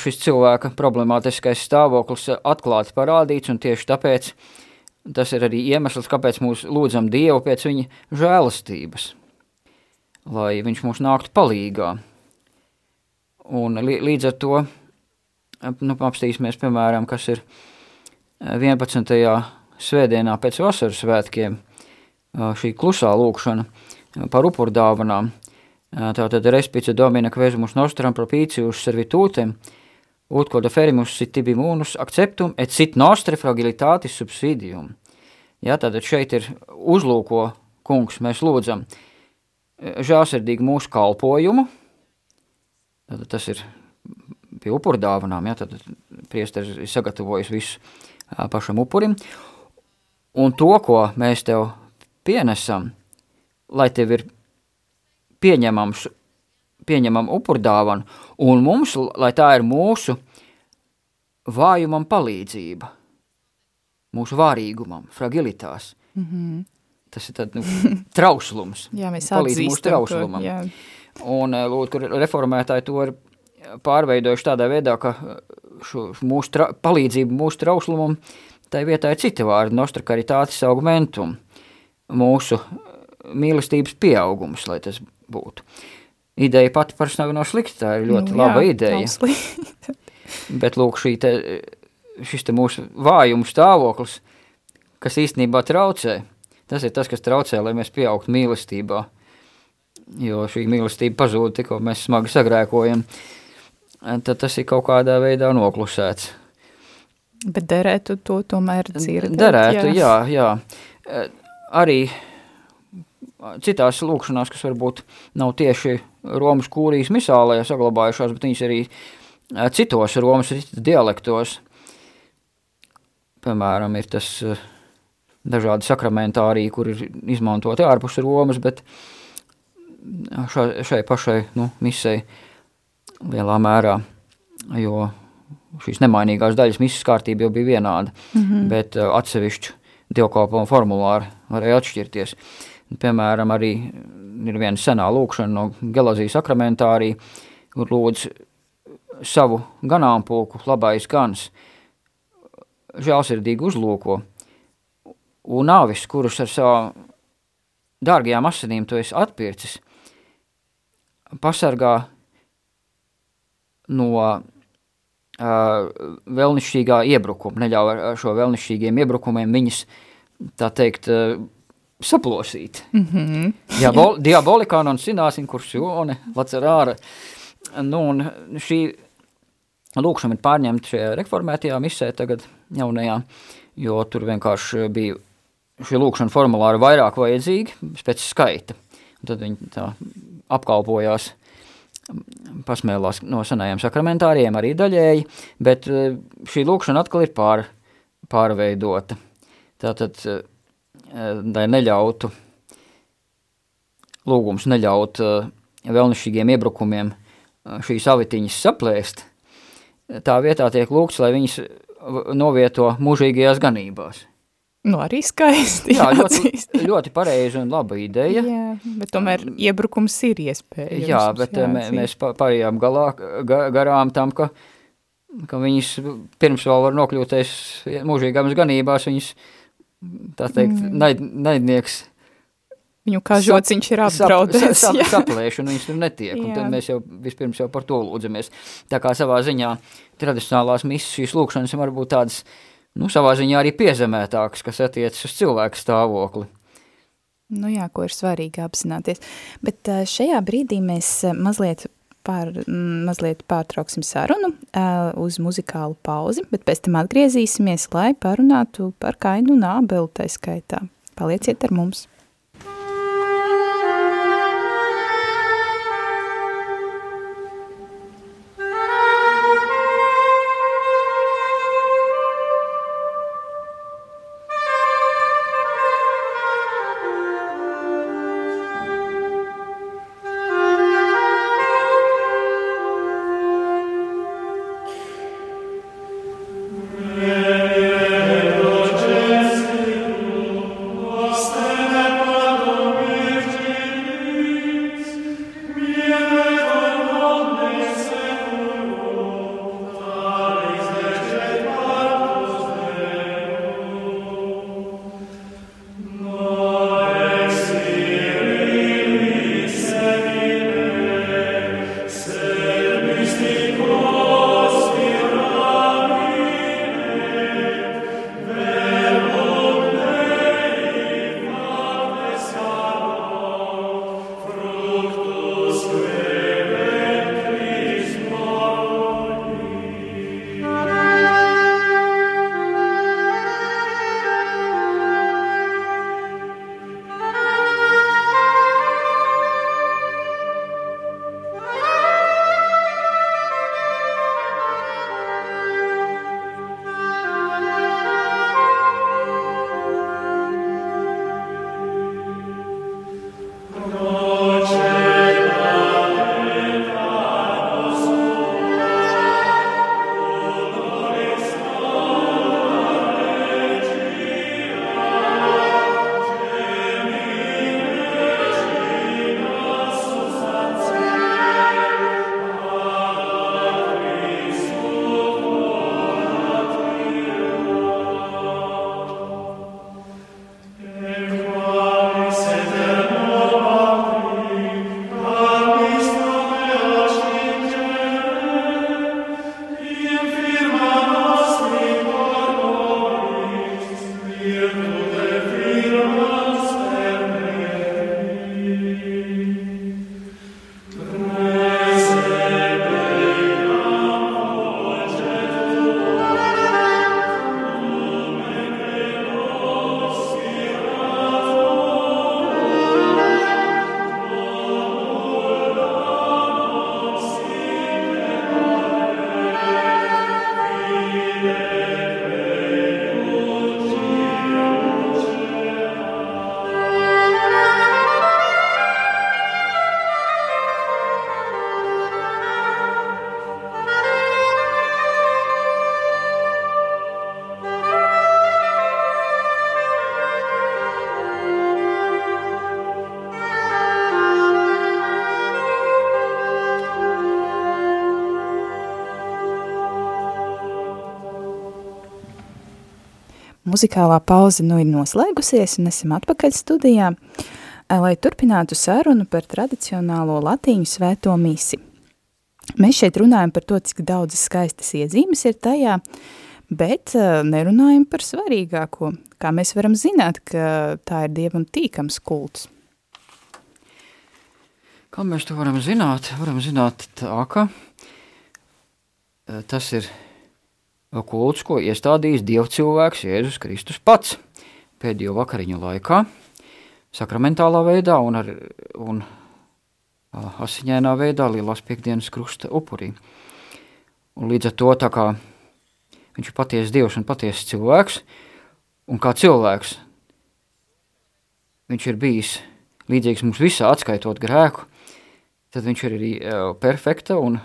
šis cilvēka problemātiskais stāvoklis atklāti parādīts, un tieši tāpēc tas ir arī iemesls, kāpēc mūs lūdzam Dievu pēc viņa žēlastības, lai viņš mums nāktu palīgā. Un līdz ar to, nu, apstīsimies, piemēram, kas ir 11. svētdienā pēc vasaras svētkiem šī klusā lūkšana par upurdāvanām. Tātad respice domina kvezumus nostram propicius servitūtem, ut quod ferimus sit tibi munus acceptum et sit nostre fragilitatis subsidium. Ja, tātad šeit ir uzlūko kungs, mēs lūdzam žāsirdīgi mūsu kalpojumu, tātad tas ir pie upurdāvanām, ja, tad priesteris ir sagatavojis visu pašam upurim. Un to, ko mēs tev pienesam, lai tev ir pieņemams, pieņemam upurdāvanu, un mums, lai tā ir mūsu vājumam palīdzība, mūsu vārīgumam, fragilitās. Mm -hmm. tas ir tad, nu, trauslums. jā, mēs palīdz mūsu atzīstam to, trauslumam. jā. Un, eh, lūk, kur reformētāji to ir pārveidojuši tādā veidā, ka šo, šo mūsu palīdzību mūsu trauslumam, tai vietā ir citi vārdi, nostra caritātis augmentum, mūsu mīlestības pieaugums, lai tas būtu. Ideja pati parasti nav, nav slikta, tā ir ļoti Nu, laba jā, ideja. Bet lūk, šī te, šis te mūsu vājuma stāvoklis, kas īstenībā traucē, tas ir tas, kas traucē, lai mēs pieaugtu mīlestībā. Jo šī mīlestība pazūd, tikko mēs smagi sagrēkojam, tad tas ir kaut kādā veidā noklusēts. Bet derētu to tomēr dzirdēt. Derētu, jā, jā. Eh, Arī citās lūkšanās, kas varbūt nav tieši Romas kūrijas misālē saglabājušās, bet viņas arī citos Romas dialektos. Piemēram, ir tas dažādi sakramentāriji, kur ir izmantoti ārpus Romas, bet šai, šai pašai nu, misei lielā mērā, jo šīs nemainīgās daļas misas kārtība jau bija vienāda, mm -hmm. bet atsevišķu dievkalpojumu formulāri varēja atšķirties. Piemēram, arī ir viena senā lūkšana no Gelazijas sakramentārī, kur lūdz savu ganāmpulku labais gans, žēlsirdīgi uzlūko, un nāvis, kurus ar savām dārgajām asinīm tu esi atpircis, pasargā no vēlnišķīgā iebrukuma, neļauj ar šo vēlnišķīgiem iebrukumiem viņas, tā teikt, uh, saplosīt. Mm -hmm. Diabol, diabolikā non sināsim kursione, lacerāra. Nu, un šī lūkšana ir pārņemta šajā reformētajā misē tagad jaunajā, jo tur vienkārši bija šī lūkšana formulāri vairāk vajadzīgi pēc skaita. Un tad viņi tā apkalpojās, pasmēlās no senajiem sakramentāriem arī daļēji, bet eh, šī lūkšana atkal ir pār, pārveidota. Tātad, eh, lai neļautu, lūgums neļaut eh, vēlnišķīgiem iebrukumiem šīs avitiņas saplēst, tā vietā tiek lūgts, lai viņas novieto mūžīgajās ganībās. Nu, arī skaisti. Jā, ļoti, ļoti pareiza un laba ideja. Jā, bet tomēr iebrukums ir iespējams. Jā, bet eh, mē, mēs pārējām galā, ga, garām tam, ka, ka viņas pirms vēl var nokļūties mūžīgām ganībās, viņas, tā teikt, Mm. naid, naidnieks Viņu kā žociņš ir sap- apdraudēts. sap- jā. Saplēš, un viņas tur netiek, un Jā. tad mēs jau vispirms jau par to lūdzamies. Tā kā savā ziņā tradicionālās misas šīs lūkšanas var būt tādas, nu, savā ziņā arī piezemētākas, kas attiecas uz cilvēku stāvokli. Nu jā, ko ir svarīgi apzināties. Bet ā, šajā brīdī mēs ā, mazliet, pār, mm, mazliet pārtrauksim sarunu ā, uz muzikālu pauzi, bet pēc tam atgriezīsimies, lai parunātu par kainu un ābelu tai skaitā. Palieciet ar mums! Muzikālā pauze nu ir noslēgusies un esam atpakaļ studijā, lai turpinātu sarunu par tradicionālo latīņu svēto misi. Mēs šeit runājam par to, cik daudzas skaistas iezīmes ir tajā, bet nerunājam par svarīgāko, kā mēs varam zināt, ka tā ir Dievam tīkams kults. Kā mēs to varam zināt? Varam zināt tā, ka tas ir kults, ko iestādījis dievcilvēks Jēzus Kristus pats pēdējo vakariņu laikā, sakramentālā veidā un, ar, un asiņainā veidā lielās piekdienas krusta upurī. Un līdz ar to tā kā viņš ir patiesi dievs un patiesi cilvēks, un kā cilvēks viņš ir bijis līdzīgs mums visā atskaitot grēku, tad viņš ir arī perfekta un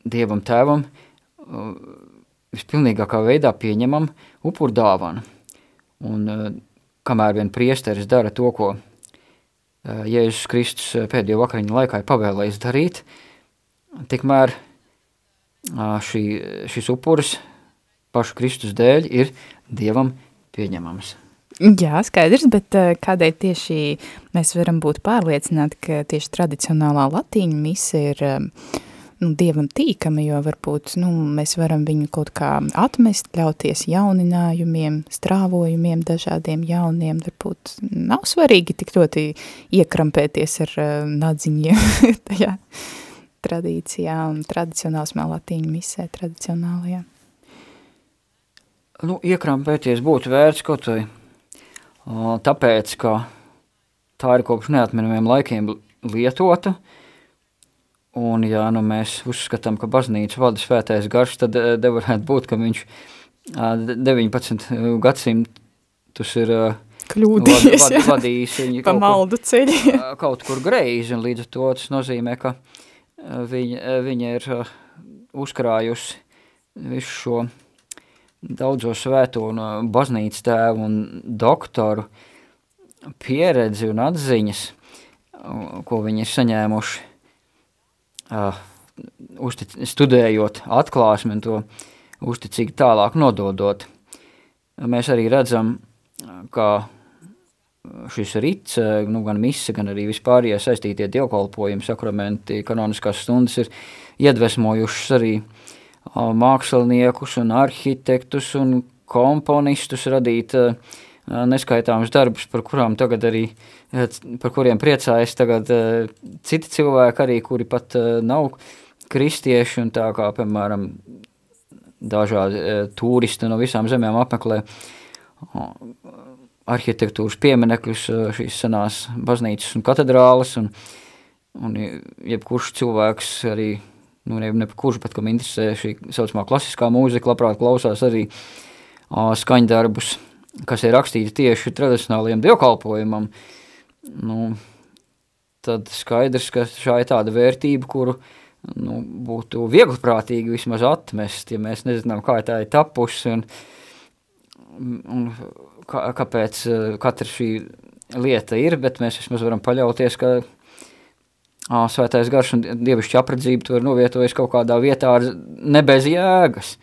Dievam tēvam vispilnīgākā veidā pieņemam upur dāvanu. Un kamēr vien priesteris dara to, ko Eh, Jēzus Kristus eh, pēdējo vakariņu laikā ir pavēlējis darīt, tikmēr šī, šis upuris pašu Kristus dēļ ir Dievam pieņemams. Jā, skaidrs, bet kādēļ tieši mēs varam būt pārliecināti, ka tieši tradicionālā latīņa mise ir uh, nu, dievam tīkami, jo varbūt nu, mēs varam viņu kaut kā atmest, ļauties jauninājumiem, strāvojumiem, dažādiem jauniem. Varbūt nav svarīgi tik ļoti iekrampēties ar uh, nadziņiem tajā tradīcijā un tradicionālsmā latīņu misē, tradicionālajā. Nu, iekrampēties būtu vērts kaut vai tāpēc, ka tā ir kopš neatminamiem laikiem lietota, uh, Un, ja nu, mēs uzskatām, ka baznīca vada svētais garš, tad nevarētu būt, ka viņš 19 gadsimtus ir kļūdījies, vad, vad, vadījis viņu pa maldu ceļi. kaut kur greizi, un līdz ar to tas nozīmē, ka viņa, viņa ir uzkrājusi visu šo daudzo svēto un baznīcas tēvu un doktoru pieredzi un atziņas, ko viņi ir saņēmuši uh, uztic, studējot atklāsmi un to uzticīgi tālāk nododot. Mēs arī redzam, ka šis rits, nu, gan mise, gan arī vispārējie saistītie dievkalpojumi, sakramenti, kanoniskās stundas ir iedvesmojušas arī māksliniekus un arhitektus un komponistus radīt uh, neskaitāmus darbus, par arī, par kuriem priecājas tagad citi cilvēki arī, kuri pat nav kristieši un tā kā, piemēram, dažādi turisti no visām zemēm apmeklē arhitektūras pieminekļus, šīs senās baznīcas un katedrāles, un, un jebkurš cilvēks arī, nu, ne, ne kurš, bet kam interesē šī saucamā klasiskā mūzika, labprāt klausās arī skaņdarbus, kas ir rakstīti tieši tradicionālajiem dievkalpojumam, nu, tad skaidrs, ka šā ir tāda vērtība, kuru nu, būtu viegliprātīgi vismaz atmest, ja mēs nezinām, kā tā ir tapusi un, un kā, kāpēc eh, katra šī lieta ir, bet mēs vismaz varam paļauties, ka ā, svētais garš un dievišķi apredzība to ir novietojis kaut kādā vietā ar nebez jēgas.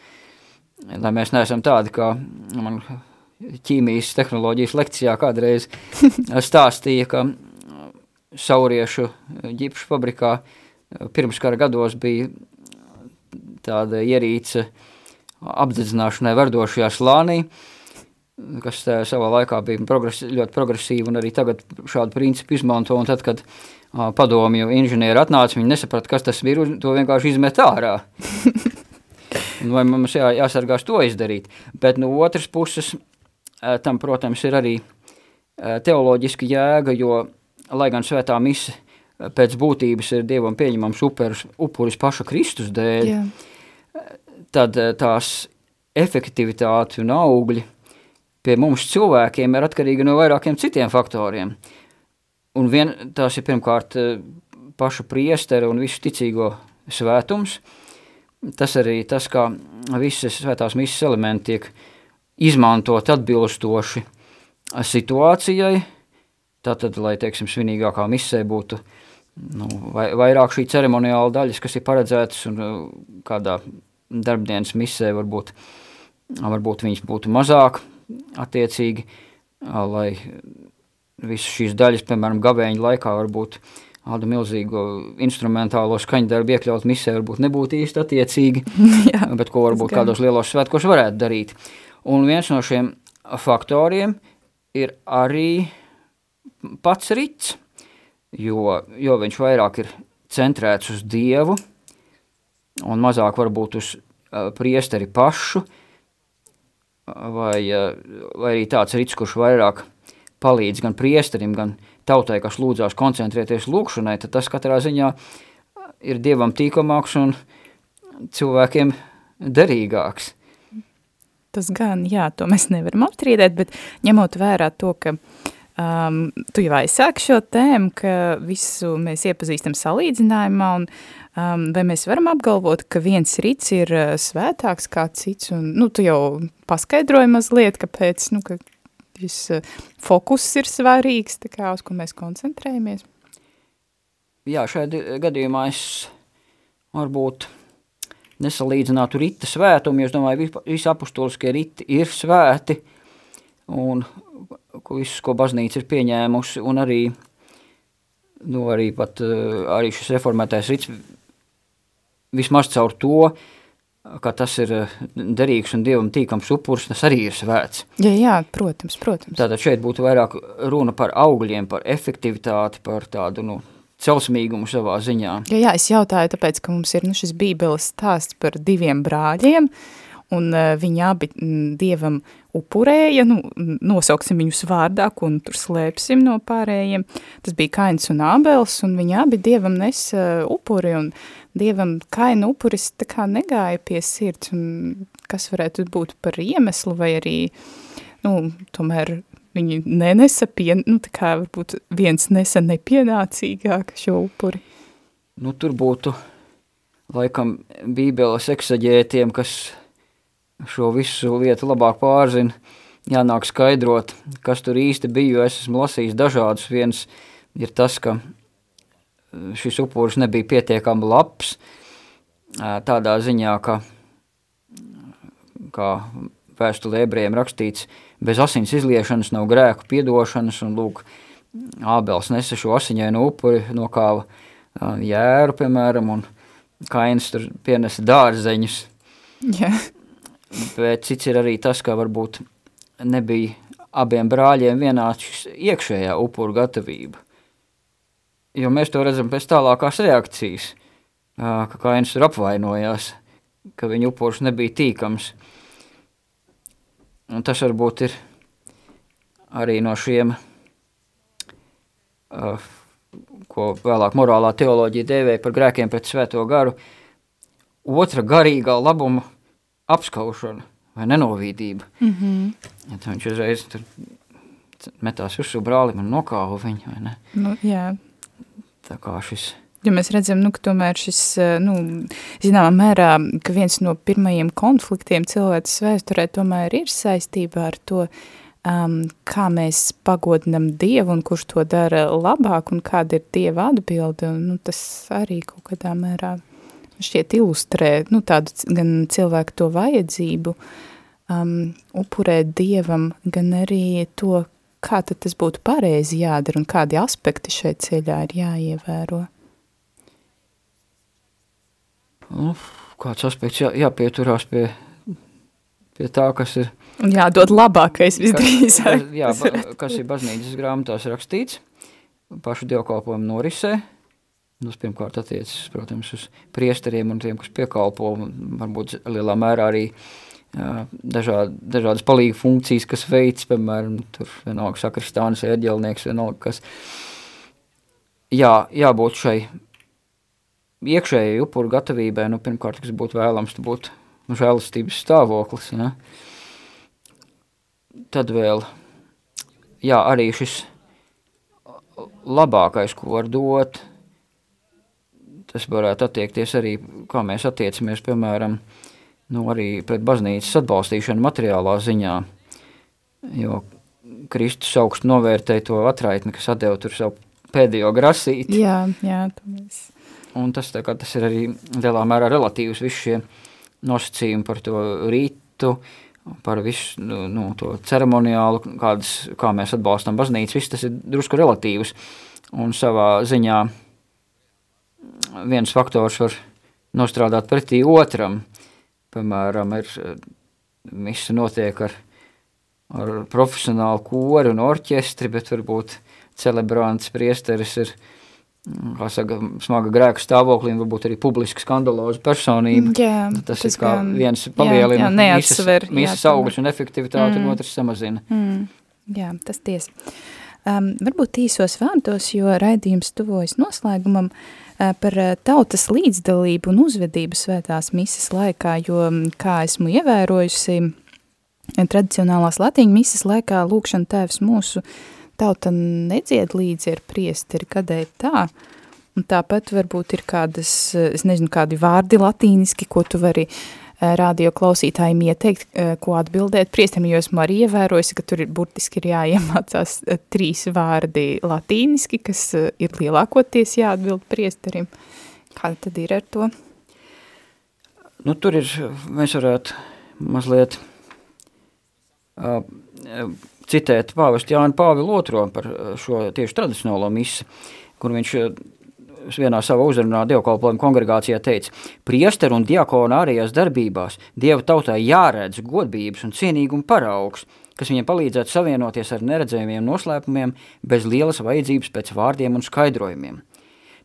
Lai mēs neesam tādi, kā man ķīmijas tehnoloģijas lekcijā kādreiz stāstīja, ka sauriešu ģipšu fabrikā pirms kara gados bija tāda ierīce apdedzināšanai verdošajā slānī, kas savā laikā bija progres, ļoti progresīva un arī tagad šādu principu izmanto, un tad, kad a, padomju inženieri atnāca, viņi nesaprata, kas tas ir, un to vienkārši izmet ārā. Vai mums jā, jāsargās to izdarīt, bet no otras puses Eh, tam, protams, ir arī eh, teoloģiska jēga, jo, lai gan svētā mise eh, pēc būtības ir Dievam pieņemams upuris, upuris paša Kristus dēļ, Jā. tad tās efektivitāte un augļi pie mums cilvēkiem ir atkarīgi no vairākiem citiem faktoriem. Un vien, tās ir pirmkārt paša priestera un visu ticīgo svētums, tas arī tas, kā visas svētās misas elementi tiek uh, izmantot atbilstoši situācijai, tātad, lai, teiksim, svinīgākā misē būtu nu, vai, vairāk šī ceremoniāla daļas, kas ir paredzētas, un uh, kādā darbdienas misē varbūt varbūt viņas būtu mazāk attiecīgi, lai visas šīs daļas, piemēram, gavēņa laikā varbūt tādu milzīgu instrumentālo skaņdarbu iekļaut misē varbūt nebūtu īsti attiecīgi, Jā, bet ko varbūt kādos lielos svētkos varētu darīt. Un viens no šiem faktoriem ir arī pats rits, jo, jo viņš vairāk ir centrēts uz Dievu un mazāk varbūt uz uh, priesteri pašu, vai, uh, vai arī tāds rits, kurš vairāk palīdz gan priesterim, gan tautai, kas lūdzās koncentrēties lūkšanai, tad tas katrā ziņā ir dievam tīkamāks un cilvēkiem derīgāks. Tas gan, jā, to mēs nevaram apstrīdēt, bet ņemot vērā to, ka um, tu jau aizsāki šo tēmu, ka visu mēs iepazīstam salīdzinājumā, un um, vai mēs varam apgalvot, ka viens rīts ir uh, svētāks kā cits, un, nu, tu jau paskaidroji mazliet, kāpēc, nu, ka šis eh, fokus ir svarīgs, tā kā uz ko mēs koncentrējamies? Jā, šajā gadījumā es varbūt nesalīdzinātu rita svētumu, jo es domāju, visi apustuliskie riti ir svēti, un visus, ko baznīca ir pieņēmusi, un arī, nu, arī pat eh, arī šis reformētais rits vismaz caur to, ka tas ir eh, derīgs un dievam tīkams upurs, tas arī ir svēts. Jā, jā, protams, protams. Tātad šeit būtu vairāk runa par augļiem, par efektivitāti, par tādu, nu, celsmīgumu savā ziņā. Jā, jā, es jautāju, tāpēc, ka mums ir nu, šis bībeles stāsts par diviem brāļiem, un uh, viņi abi dievam upurēja, nu, nosauksim viņus vārdā, un tur slēpsim no pārējiem. Tas bija Kains un Ābels, un viņi abi dievam nes uh, upuri, un dievam kaina upuris tā kā negāja pie sirds, un kas varētu būt par iemeslu, vai arī, nu, tomēr viņi nenesa pien, nu, tā kā varbūt viens nesa nepienācīgāk šo upuri. Nu, tur būtu laikam bībeles eksaģētiem, kas šo visu lietu labāk pārzina, jānāk skaidrot, kas tur īsti bija, jo es esmu lasījis dažādus. Viens ir tas, ka šis upuris nebija pietiekami labs, tādā ziņā, ka, kā vēstulē ebrejiem rakstīts, bez asins izliešanas nav grēku piedošanas, un lūk, Ābels nesa šo asiņainu upuri, nokāva jēru, piemēram, un Kainis tur pienesa dārzeņus. Jā. Bet cits ir arī tas, ka varbūt nebija abiem brāļiem vienāds iekšējā upuru gatavība jo mēs to redzam pēc tālākās reakcijas, ka Kainis tur apvainojās, ka viņa upurs nebija tīkams. Un tas varbūt ir arī no šiem, ko vēlāk morālā teoloģija dēvēja par grēkiem pret svēto garu, otra garīgā labuma apskaušana vai nenovīdība. Mm -hmm. ja viņš uzreiz tur metās uz brālim un nokāva viņu, vai ne? Nu, jā. Tā kā šis... Jo mēs redzam, nu, ka tomēr šis, eh, nu, zināmā mērā, ka viens no pirmajiem konfliktiem cilvēces vēsturē tomēr ir saistībā ar to, um, kā mēs pagodinam Dievu un kurš to dara labāk un kāda ir Dieva atbilde, un, nu, tas arī kaut kādā mērā šķiet ilustrē, nu, tādu gan cilvēku to vajadzību um, upurēt Dievam, gan arī to, kā tas būtu pareizi jādara un kādi aspekti šeit ceļā ir jāievēro? Nu, kāds aspekts jā, jāpieturās pie, pie tā, kas ir... Jādod labākais visdrīzāk. Kas, jā, ba, kas ir baznīcas grāmatās rakstīts, pašu dievkalpojumu norisē, Nu, pirmkārt, attiecas, protams, uz priesteriem un tiem, kas piekalpo, varbūt lielā mērā arī uh, dažād, dažādas palīga funkcijas, kas veids, piemēram, tur vienalga sakristānis, ērģelnieks, vienalga kas. Jā, jābūt šai iekšējai upuru gatavībai, nu, pirmkārt, kas būtu vēlams, tu būtu nu, žēlastības stāvoklis, ja? Tad vēl, jā, arī šis labākais, ko var dot, tas varētu attiekties arī, kā mēs attiecamies, piemēram, nu, arī pret baznīcas atbalstīšanu materiālā ziņā, jo Kristus augstu novērtēja to atraitni, kas atdeva tur savu pēdējo grasīti. Jā, jā, mēs... Un tas, kā, tas ir arī lielā mērā relatīvs, visi šie nosacījumi par to rītu par visu nu, nu, to ceremoniālu, kādas, kā mēs atbalstam baznīcu, viss tas ir drusku relatīvs. Un savā ziņā viens faktors var nostrādāt pretī otram. Piemēram, ir misa notiek ar, ar profesionālu koru un orķestri, bet varbūt celebrants priesteris ir kā saka, smaga grēka stāvoklī un varbūt arī publiski skandaloza personība. Jā, tas, tas ir kā gan, viens jā, misas augļus un efektivitāti, mm. un otrs samazina. Mm. Jā, tas tiesa. Um, varbūt īsos vārdos, jo raidījums tuvojas noslēgumam uh, par uh, tautas līdzdalību un uzvedību svētās misas laikā, jo, kā esmu ievērojusi, tradicionālās latīņu misas laikā lūkšana tēvs mūsu uh, tauta nedzied līdzi ar priesteri, kādēļ tā? Un tāpat varbūt ir kādas, es nezinu, kādi vārdi latīniski, ko tu vari eh, radio klausītājiem ieteikt, eh, ko atbildēt priesterim, jo esmu arī ievērojusi, ka tur ir burtiski ir jāiemācās eh, trīs vārdi latīniski, kas ir lielākoties jāatbild priesterim. Kāda tad ir ar to? Nu, tur ir, mēs varētu mazliet uh, citēt pāvestu Jānu Pāvilu II par eh, šo tieši tradicionālo misi, kur viņš eh, vienā savā uzrunā dievkalpojuma kongregācijā teica, priesteru un diakonu ārējās darbībās Dieva tautai jāredz godbības un cienīguma paraugs, kas viņiem palīdzētu savienoties ar neredzējumiem noslēpumiem bez lielas vajadzības pēc vārdiem un skaidrojumiem.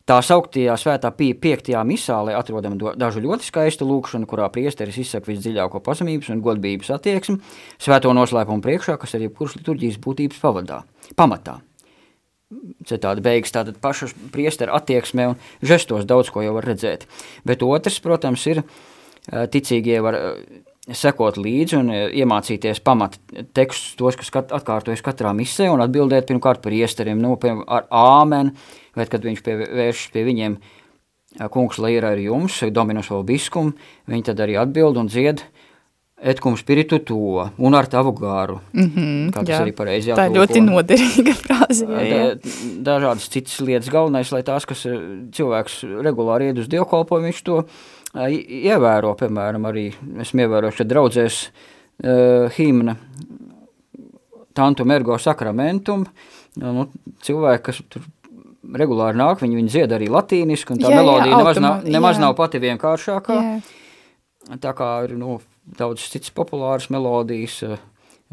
Tā sauktajā svētā pie piektajā misālē atrodam dažu ļoti skaistu lūkšanu, kurā priesteris izsaka visdziļāko pazemības un godbības attieksmi svēto noslēpumu priekšā, kas arī kuras liturģijas būtības pavadā, pamatā. Citādi beigas tātad pašas priestera attieksmē un žestos daudz ko jau var redzēt. Bet otrs, protams, ir ticīgie var sekot līdzi un iemācīties pamat tekstus, tos, kas kat, atkārtojas katrā misē un atbildēt pirmkārt par iesteriem, nu, piemēram, ar āmeni, bet kad viņš pie, vēršas pie viņiem, kungs, lai ir ar jums, dominus vēl biskum, viņi tad arī atbild un dzied, et cum spiritu to, un ar tavu gāru. Mm -hmm, kā tas jā. arī pareizi jātulko. Tā ļoti noderīga frāze. Jā, jā. Dažādas citas lietas galvenais, lai tās, kas cilvēks regulāri ied uz dievkalpojumu, viņš to ievēro, piemēram, arī esmu ievērojuši, ka draudzēs uh, himna tantum ergo sakramentum, nu, cilvēki, kas tur regulāri nāk, viņi, viņi dzied arī latīniski, un tā jā, melodija jā, nemaz, automa, nav, nemaz jā. nav pati vienkāršākā. Jā. Tā kā ir nu, daudz citas populāras melodijas, eh,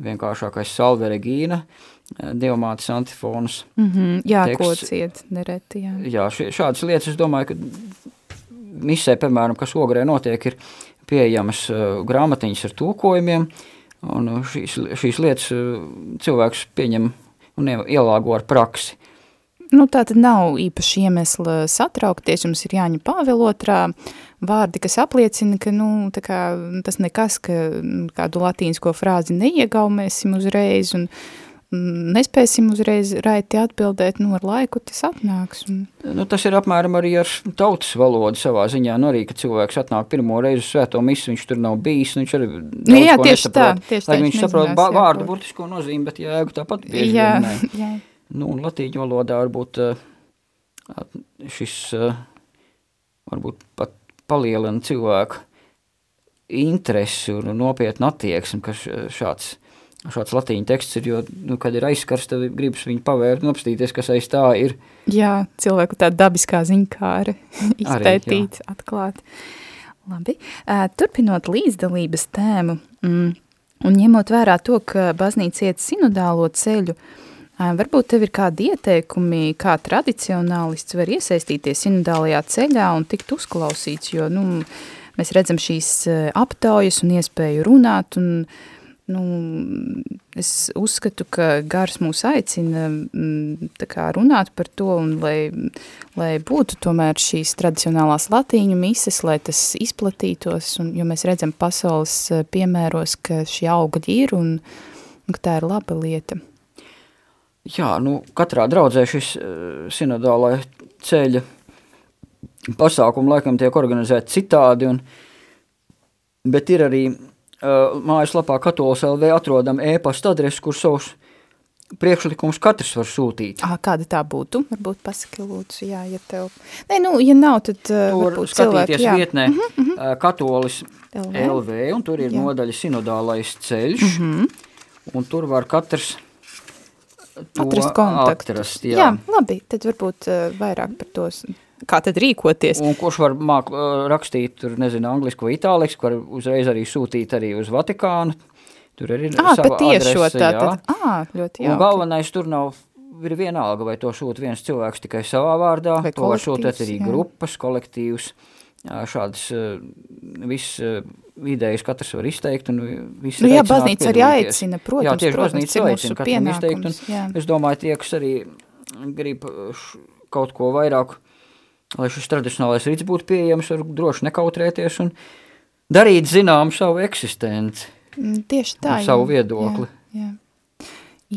vienkāršākais Salve Regīna, eh, Dievmātes antifons. Mm -hmm, jā, teksts. ko ciet nereti, jā. Jā, šādas lietas, es domāju, ka misē, piemēram, kas ogrē notiek, ir pieejamas uh, grāmatiņas ar tūkojumiem, un šīs, šīs lietas uh, cilvēks pieņem un ielāgo ar praksi. Nu, tā tad nav īpaši iemesla satraukties, jums ir jāņem pāvelotrā vārdi, kas apliecina, ka, nu, kā tas nekas, ka kādu latīnisko frāzi neiegaumēsim uzreiz un nespēsim uzreiz raiti atbildēt, nu, ar laiku tas atnāks. Un... Nu, tas ir apmēram arī ar tautas valodu savā ziņā, nu arī, kad cilvēks atnāk pirmo reizi uz svēto misu, viņš tur nav bijis, nu, viņš arī daudz jā, jā, tieši nesaprot. Tā, tieši tā, viņš saprot vārdu burtisko nozīmi, bet jēgu tāpat bieži jā, jā. Nu, un latīņu valodā varbūt eh, šis eh, varbūt pat palielina cilvēku interesi un nopietnu attieksmi, ka šāds, šāds latīņu teksts ir, jo, nu, kad ir aizskars, tad gribas viņu pavērt un apstīties, kas aiz tā ir. Jā, cilvēku tā dabiskā ziņkāra izpētīt, atklāt. Labi, turpinot līdzdalības tēmu mm, un ņemot vērā to, ka baznīca iet sinodālo ceļu, uh, Varbūt tev ir kādi ieteikumi, kā tradicionālists var iesaistīties sinodālajā ceļā un tikt uzklausīts, jo nu, mēs redzam šīs aptaujas un iespēju runāt, un nu, es uzskatu, ka gars mūs aicina tā kā runāt par to, un lai, lai būtu tomēr šīs tradicionālās latīņu mises, lai tas izplatītos, un, jo mēs redzam pasaules piemēros, ka šie augļi ir un, un ka tā ir laba lieta. Jā, nu, katrā draudzē šis uh, sinodālā ceļa pasākumi laikam tiek organizēti citādi, un, bet ir arī mājaslapā katolis LV atrodam e-pasta adresi, kur savus priekšlikums katrs var sūtīt. Ah, kāda tā būtu? Varbūt pasaki lūdzu, jā, ja tev... Nē, nu, ja nav, tad uh, Tur skatīties cilvēki, jā. vietnē. Uh -huh, uh -huh. katolis LV. LV, un tur ir Jā. nodaļa sinodālais ceļš, mm Mhm. un tur var katrs Atrast kontaktu. atrast, jā. jā. labi, tad varbūt uh, vairāk par to, s- kā tad rīkoties. Un kurš var māk, rakstīt, tur nezinu, angliski vai itāliski, var uzreiz arī sūtīt arī uz Vatikānu. Tur arī ir Ā, sava adrese, tā jā. tad, ā, ļoti Un jauki. galvenais tur nav, ir vienalga, vai to sūta viens cilvēks tikai savā vārdā, Vai to var sūtīt arī jā. grupas, kolektīvs, jā, šādas ā, idejas katrs var izteikt un Nu, jā, baznīca arī aicina, Jā, protams, tieši protams, baznīca aicina katram izteikt, un jā. es domāju, tie, kas arī grib kaut ko vairāk, lai šis tradicionālais rīts būtu pieejams, var droši nekautrēties un darīt zinām savu eksistenci. Mm, Tieši tā. Savu jā, viedokli. Jā, jā.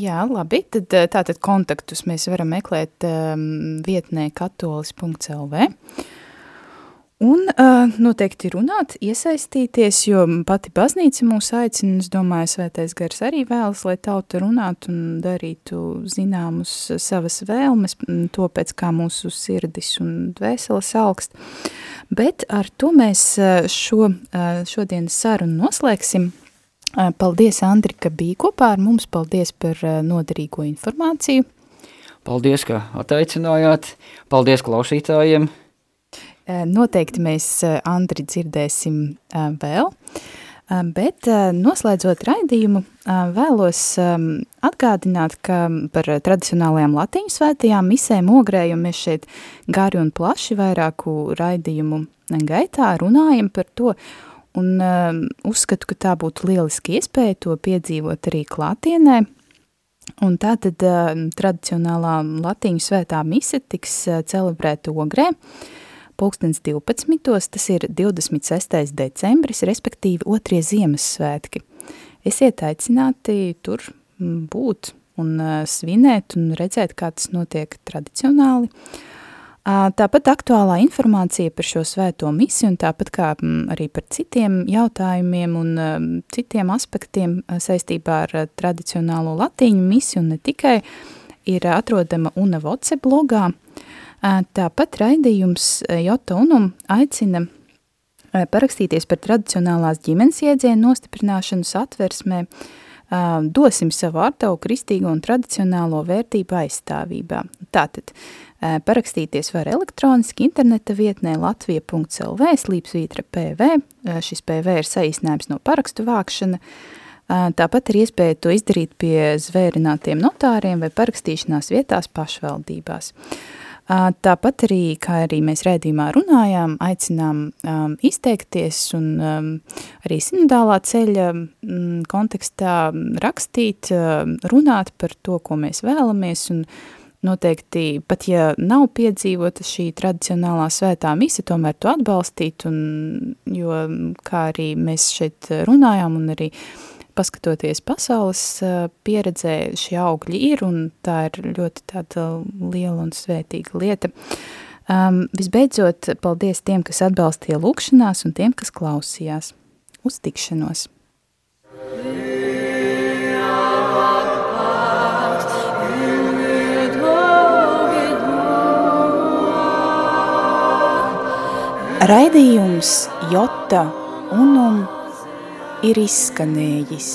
jā, labi, tad eh, tātad kontaktus mēs varam meklēt um, vietnē katolis.lv. Un uh, noteikti runāt, iesaistīties, jo pati baznīca mūs aicina, es domāju, svētais gars arī vēlas, lai tauta runātu un darītu zināmus savas vēlmes, to pēc kā mūsu sirdis un dvēseles augst. Bet ar to mēs eh, šo, eh, šodienas sarunu noslēgsim. Eh, Paldies, Andri, ka biji kopā ar mums. Paldies par eh, noderīgo informāciju. Paldies, ka attaicinājāt. Paldies klausītājiem. Eh, Noteikti mēs eh, Andri dzirdēsim eh, vēl. Bet noslēdzot raidījumu, vēlos em, atgādināt, ka par tradicionālajām latīņu svētajām misēm ogrē, jo mēs šeit gari un plaši vairāku raidījumu gaitā runājam par to, un um, uzskatu, ka tā būtu lieliski iespēja to piedzīvot arī klātienē. Un tā tad uh, tradicionālā latīņu svētā mise tiks uh, celebrēta ogrē, pulkstens 12. Tas ir 26. decembris, respektīvi otrie Ziemassvētki. Esiet aicināti tur mm, būt un svinēt un redzēt, kā tas notiek tradicionāli. Tāpat aktuālā informācija par šo svēto misiju un tāpat kā mm, arī par citiem jautājumiem un citiem aspektiem saistībā ar tradicionālo latīņu misiju un ne tikai ir atrodama Una Voce blogā. Tāpat raidījums Jota Unum aicina parakstīties par tradicionālās ģimenes iedzienu nostiprināšanu satversmē, dosim savu ārtavu kristīgo un tradicionālo vērtību aizstāvībā. Tātad parakstīties var elektroniski interneta vietnē latvija.lv slīpsvītra PV, šis PV ir saīsinājums no parakstu vākšana, Tāpat ir iespēja to izdarīt pie zvērinātiem notāriem vai parakstīšanās vietās pašvaldībās. Ā, Tāpat arī, kā arī mēs rēdījumā runājām, aicinām um, izteikties un um, arī sinodālā ceļa um, kontekstā rakstīt, um, runāt par to, ko mēs vēlamies. Un noteikti, pat ja nav piedzīvota šī tradicionālā svētā mise, tomēr to atbalstīt, un, jo, kā arī mēs šeit runājām un arī paskatoties pasaules ā, pieredzē, šie augļi ir, un tā ir ļoti tāda liela un svētīga lieta. Um, visbeidzot, paldies tiem, kas atbalstīja lūkšanās, un tiem, kas klausījās. Uz tikšanos! Raidījums Jota Unum ir izskanējis